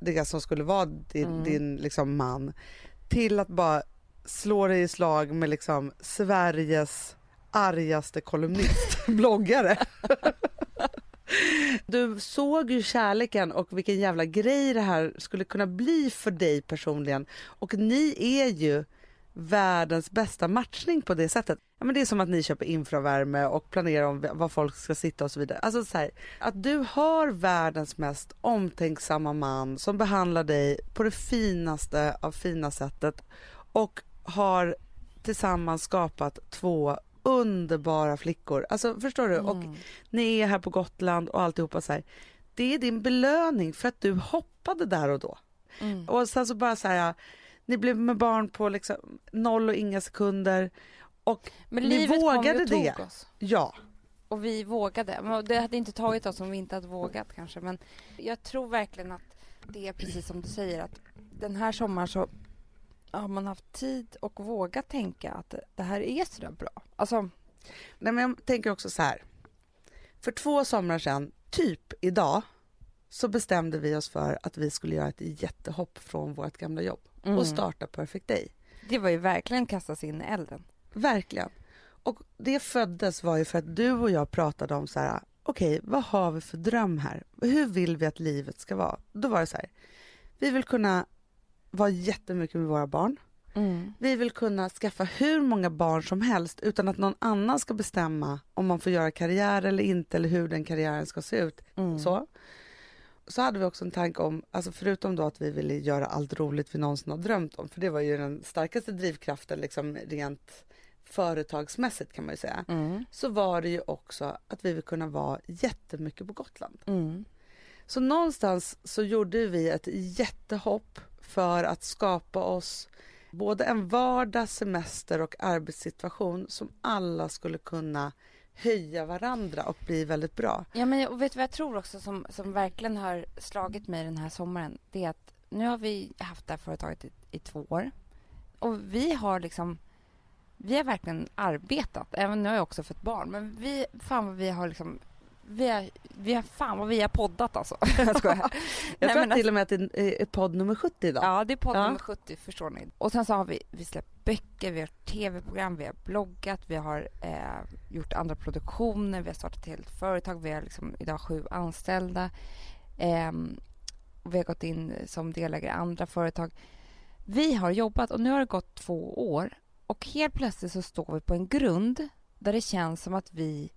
det som skulle vara din, Mm. din liksom man till att bara slå dig i slag med liksom Sveriges argaste kolumnist, bloggare. Du såg ju kärleken och vilken jävla grej det här skulle kunna bli för dig personligen. Och ni är ju världens bästa matchning på det sättet. Ja, men det är som att ni köper infravärme och planerar om var folk ska sitta och så vidare. Alltså så här, att du har världens mest omtänksamma man som behandlar dig på det finaste av fina sättet och har tillsammans skapat två underbara flickor. Alltså förstår du? Och Mm. ni är här på Gotland och alltihopa så här. Det är din belöning för att du hoppade där och då. Mm. Och sen så bara så här, ni blev med barn på liksom noll och inga sekunder. Och Men Ni vågade och det. oss. ja, Och vi vågade. Men Det hade inte tagit oss om vi inte hade vågat kanske. Men jag tror verkligen att det är precis som du säger att den här sommaren så har man haft tid och vågat tänka att det här är så där bra. Alltså, nej men jag tänker också så här. För två somrar sedan, typ idag, så bestämde vi oss för att vi skulle göra ett jättehopp från vårt gamla jobb mm. och starta Perfect Day. det var ju verkligen kasta sig in i elden. Verkligen. Och det föddes var ju för att du och jag pratade om så här, okej, vad har vi för dröm här? Hur vill vi att livet ska vara? Då var det så här, vi vill kunna vara jättemycket med våra barn. Vi vill kunna skaffa hur många barn som helst utan att någon annan ska bestämma om man får göra karriär eller inte eller hur den karriären ska se ut. Mm. Så. så hade vi också en tanke om, alltså förutom då att vi ville göra allt roligt vi någonsin har drömt om, för det var ju den starkaste drivkraften liksom rent företagsmässigt kan man ju säga, Mm. så var det ju också att vi vill kunna vara jättemycket på Gotland. Mm. Så någonstans så gjorde vi ett jättehopp för att skapa oss både en vardag, semester och arbetssituation som alla skulle kunna höja varandra och bli väldigt bra. Ja, men och vet du vad jag tror också som, som verkligen har slagit mig den här sommaren? Det är att nu har vi haft det här företaget i, i två år och vi har liksom vi har verkligen arbetat. Även nu har jag också fått barn, men vi, fan vad vi har liksom vi har, vi har fan vad vi har poddat alltså. Jag skojar. Jag Nej, tror att till och med att det är podd nummer 70 idag. Ja, det är podd Ja. nummer 70, förstår ni. Och sen så har vi, vi släppt böcker, vi har tv-program, vi har bloggat, vi har eh, gjort andra produktioner, vi har startat ett helt företag, vi har liksom idag sju anställda. Och vi har gått in som delägare i andra företag. Vi har jobbat och nu har det gått två år och helt plötsligt så står vi på en grund där det känns som att vi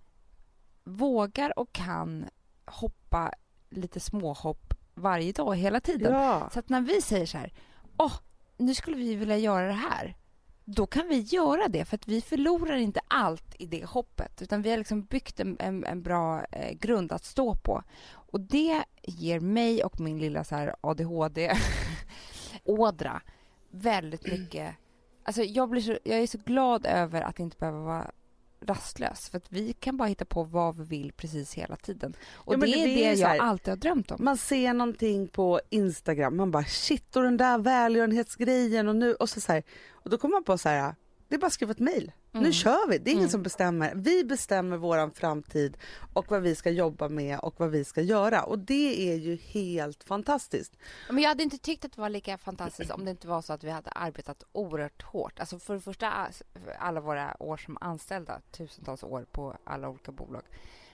vågar och kan hoppa lite småhopp varje dag hela tiden. Ja. Så att när vi säger så här, åh, nu skulle vi vilja göra det här. då kan vi göra det för att vi förlorar inte allt i det hoppet utan vi har liksom byggt en, en, en bra eh, grund att stå på. Och det ger mig och min lilla så här ADHD-ådra väldigt mycket... Alltså jag, blir så, jag är så glad över att inte behöva vara rastlös. För att vi kan bara hitta på vad vi vill precis hela tiden. Och Ja, det det är det jag här- alltid har drömt om. Man ser någonting på Instagram, man bara shit och den där välgörenhetsgrejen och nu och så, så här, och då kommer man på så här, det är bara att skriva ett mejl. Nu Mm. kör vi, det är ingen Mm. som bestämmer. Vi bestämmer våran framtid och vad vi ska jobba med och vad vi ska göra och det är ju helt fantastiskt. Men jag hade inte tyckt att det var lika fantastiskt om det inte var så att vi hade arbetat oerhört hårt. Alltså för det första för alla våra år som anställda, tusentals år på alla olika bolag.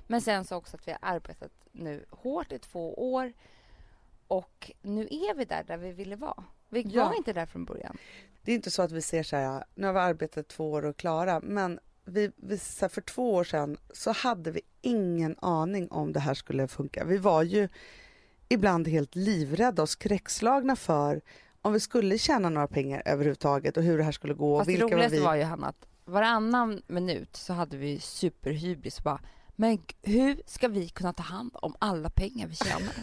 Men sen så också att vi har arbetat nu hårt i två år och nu är vi där där vi ville vara. Vi Ja. var inte där från början. Det är inte så att vi ser så här, nu har vi arbetat två år och klara, men vi, vi, här, för två år sedan så hade vi ingen aning om det här skulle funka. Vi var ju ibland helt livrädda och skräckslagna för om vi skulle tjäna några pengar överhuvudtaget och hur det här skulle gå. Fast det vilka var roligaste vi... var ju Hanna att varannan minut så hade vi superhybris bara men hur ska vi kunna ta hand om alla pengar vi tjänar?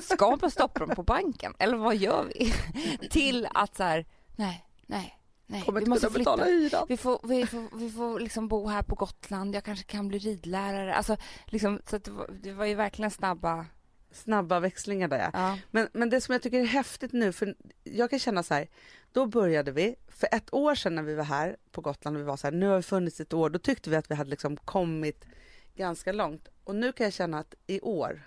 Ska man stoppa dem på banken? Eller vad gör vi? Till att så här, nej, nej, nej, kommer vi inte måste kunna flytta. betala hyran. Vi får, vi, får, vi får liksom bo här på Gotland, jag kanske kan bli ridlärare. Alltså, liksom, så det, var, det var ju verkligen snabba... Snabba växlingar där. Ja. Men, men det som jag tycker är häftigt nu, för jag kan känna så här, då började vi, för ett år sedan när vi var här på Gotland och vi var så här, nu har vi funnits ett år, då tyckte vi att vi hade liksom kommit ganska långt. Och nu kan jag känna att i år,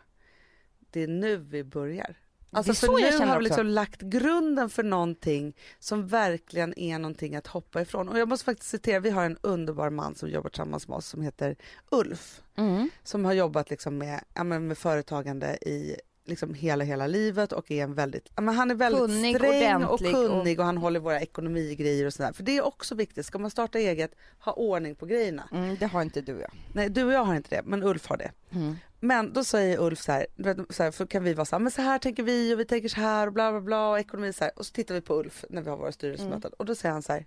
det är nu vi börjar. Alltså för nu har vi liksom lagt grunden för någonting som verkligen är någonting att hoppa ifrån. Och jag måste faktiskt citera, vi har en underbar man som jobbar tillsammans med oss som heter Ulf Mm. som har jobbat liksom med, ja, med företagande i liksom hela, hela livet och är en väldigt, ja, men han är väldigt Kunnig, sträng och kunnig och han håller våra ekonomigrejer och sådär. För det är också viktigt, ska man starta eget, ha ordning på grejerna. Mm, det har inte du och jag. Nej, du och jag har inte det, men Ulf har det. Mm. Men då säger Ulf så här, så här för kan vi vara så här, men så här tänker vi och vi tänker så här och bla bla bla och ekonomi så här. Och så tittar vi på Ulf när vi har våra styrelsemöten och då säger han så här,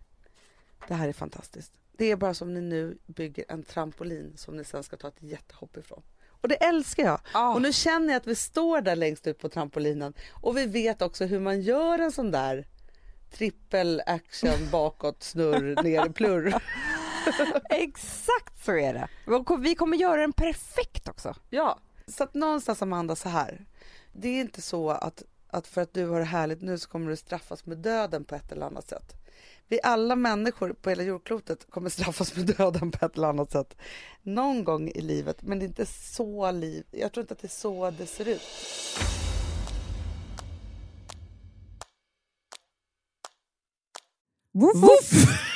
det här är fantastiskt. Det är bara som ni nu bygger en trampolin som ni sen ska ta ett jättehopp ifrån. Och det älskar jag. Ah. Och nu känner jag att vi står där längst ut på trampolinen och vi vet också hur man gör en sån där trippel action bakåt snurr ner plurr. Exakt så är det. Och Vi kommer göra den perfekt också. Ja, så att någonstans Amanda så här. Det är inte så att, att för att du har det härligt nu så kommer du straffas med döden på ett eller annat sätt. Vi alla människor på hela jordklotet kommer straffas med döden på ett eller annat sätt. Någon gång i livet, men det är inte så liv. Jag tror inte att det är så det ser ut. Woof, woof.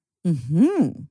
嗯哼。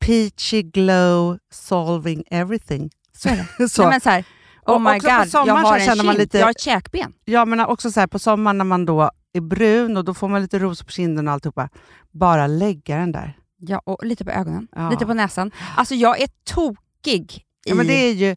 Peachy glow solving everything. Så är det. Så. Nej, men så här, oh my god, jag har en kind, lite- jag har ett käkben. Ja men också så här, på sommaren när man då är brun och då får man lite ros på kinden och alltihopa. Bara lägga den där. Ja, och lite på ögonen, Ja. lite på näsan. Alltså jag är tokig i... Ja, men det är ju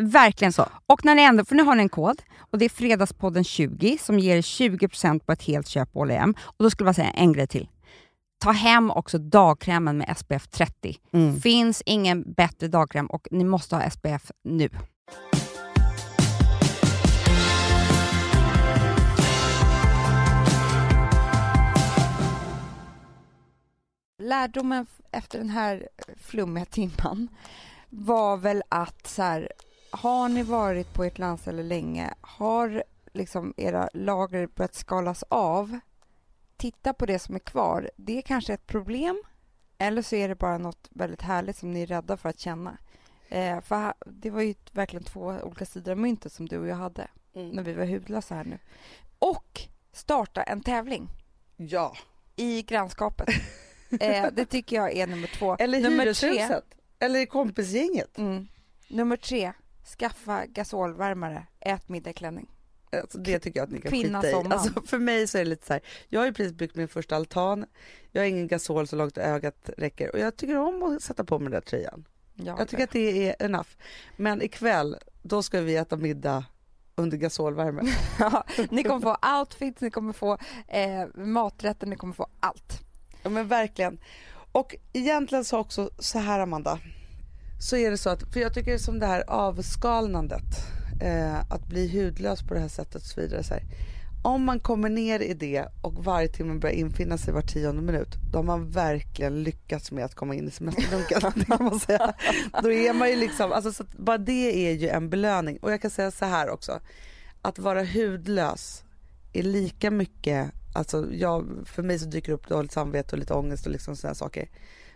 Verkligen. Så. Och när ni ändå, för nu har ni en kod och det är Fredagspodden 20 som ger 20% på ett helt köp på H&M. Och då skulle jag säga en grej till. Ta hem också dagkrämen med SPF 30. Mm. Finns ingen bättre dagkräm och ni måste ha SPF nu. Lärdomen efter den här flummiga timman var väl att så här, har ni varit på ert landställe länge, har liksom era lager börjat skalas av, titta på det som är kvar. Det är kanske ett problem, eller så är det bara något väldigt härligt som ni är rädda för att känna. Eh, för det var ju verkligen två olika sidor av myntet som du och jag hade när vi var hudlösa här nu. Och starta en tävling Ja. i grannskapet. eh, det tycker jag är nummer två. Eller nummer tre, hyreshuset. Eller i kompisgänget. mm, nummer tre, skaffa gasolvärmare, ät middag i klänning. Alltså, det tycker jag att ni kan Kvinna skita i. Alltså, för mig så är det lite så här, jag har ju precis byggt min första altan. Jag har ingen gasol så långt ögat räcker och jag tycker om att sätta på mig den där tröjan. Ja, Jag tycker att det är enough. Men ikväll, då ska vi äta middag under gasolvärme. Ja, ni kommer få outfits, ni kommer få eh, maträtter, ni kommer få allt. Ja men verkligen. Och egentligen så också så här Amanda. Så är det så att, för jag tycker som det här avskalnandet. Eh, att bli hudlös på det här sättet och så vidare. Så här. Om man kommer ner i det och varje timme börjar infinna sig var tionde minut. Då har man verkligen lyckats med att komma in i semesterdunken. Då är man ju liksom, alltså så bara det är ju en belöning. Och jag kan säga så här också. Att vara hudlös är lika mycket, alltså jag, för mig så dyker det upp dåligt samvete och lite ångest och liksom sådana saker.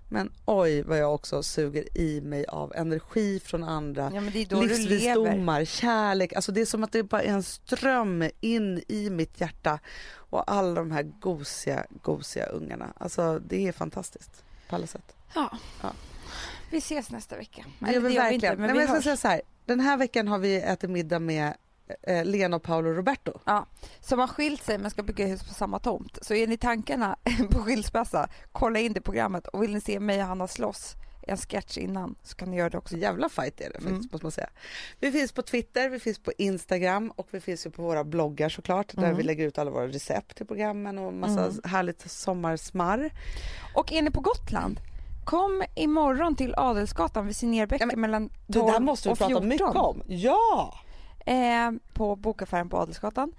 Men oj vad jag också suger i mig av energi från andra. Ja, det. Livsvisdomar, kärlek, alltså det är som att det bara är en ström in i mitt hjärta. Och alla de här gosiga, gosiga ungarna. Alltså det är fantastiskt på alla sätt. Ja. Ja. Vi ses nästa vecka. Det Eller gör vi gör verkligen. inte, men Nej, vi men jag ska säga så här, den här veckan har vi ätit middag med eh, Lena och Paolo Roberto. Som har skilt sig men ska bygga hus på samma tomt. Så är ni tankarna på skilsmässa, kolla in det programmet. Och vill ni se mig och Hanna slåss en sketch innan så kan ni göra det också. Så jävla fight är det faktiskt Mm. måste man säga. Vi finns på Twitter, vi finns på Instagram och vi finns ju på våra bloggar såklart där Mm. vi lägger ut alla våra recept till programmen och massa Mm. härligt sommarsmarr. Och är ni på Gotland, kom imorgon till Adelsgatan vid Signérbäcken Ja, mellan 12 Det där måste vi och prata 14. mycket om. Ja! Eh, på bokaffären på Adelsgatan.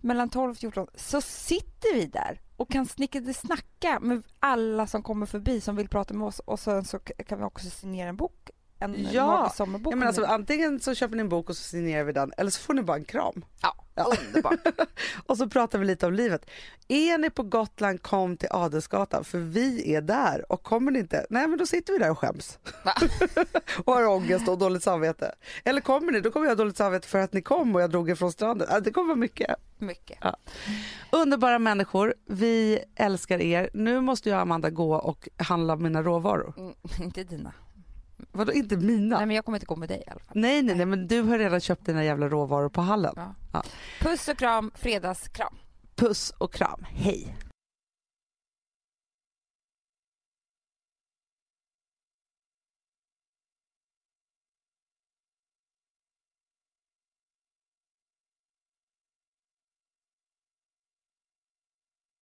Mellan 12 och 14 så sitter vi där och kan snacka med alla som kommer förbi som vill prata med oss och sen så kan vi också signera en bok en Ja. magisk sommarbok. Ja, men alltså, antingen så köper ni en bok och så signerar vi den eller så får ni bara en kram. ja, Ja. underbart. Och så pratar vi lite om livet. Är ni på Gotland, kom till Adelsgatan för vi är där. Och kommer ni inte, nej men då sitter vi där och skäms. Och har ångest och dåligt samvete. Eller kommer ni, då kommer jag ha dåligt samvete för att ni kom och jag drog er från stranden. Ja, Det kommer vara mycket. Mycket. Underbara människor, vi älskar er. Nu måste jag och Amanda gå och handla mina råvaror. Mm, inte dina. Vadå inte mina? Nej men jag kommer inte gå med dig i alla fall. Nej, nej, nej, men du har redan köpt dina jävla råvaror på hallen. Ja. Ja. Puss och kram, fredagskram. Puss och kram, hej!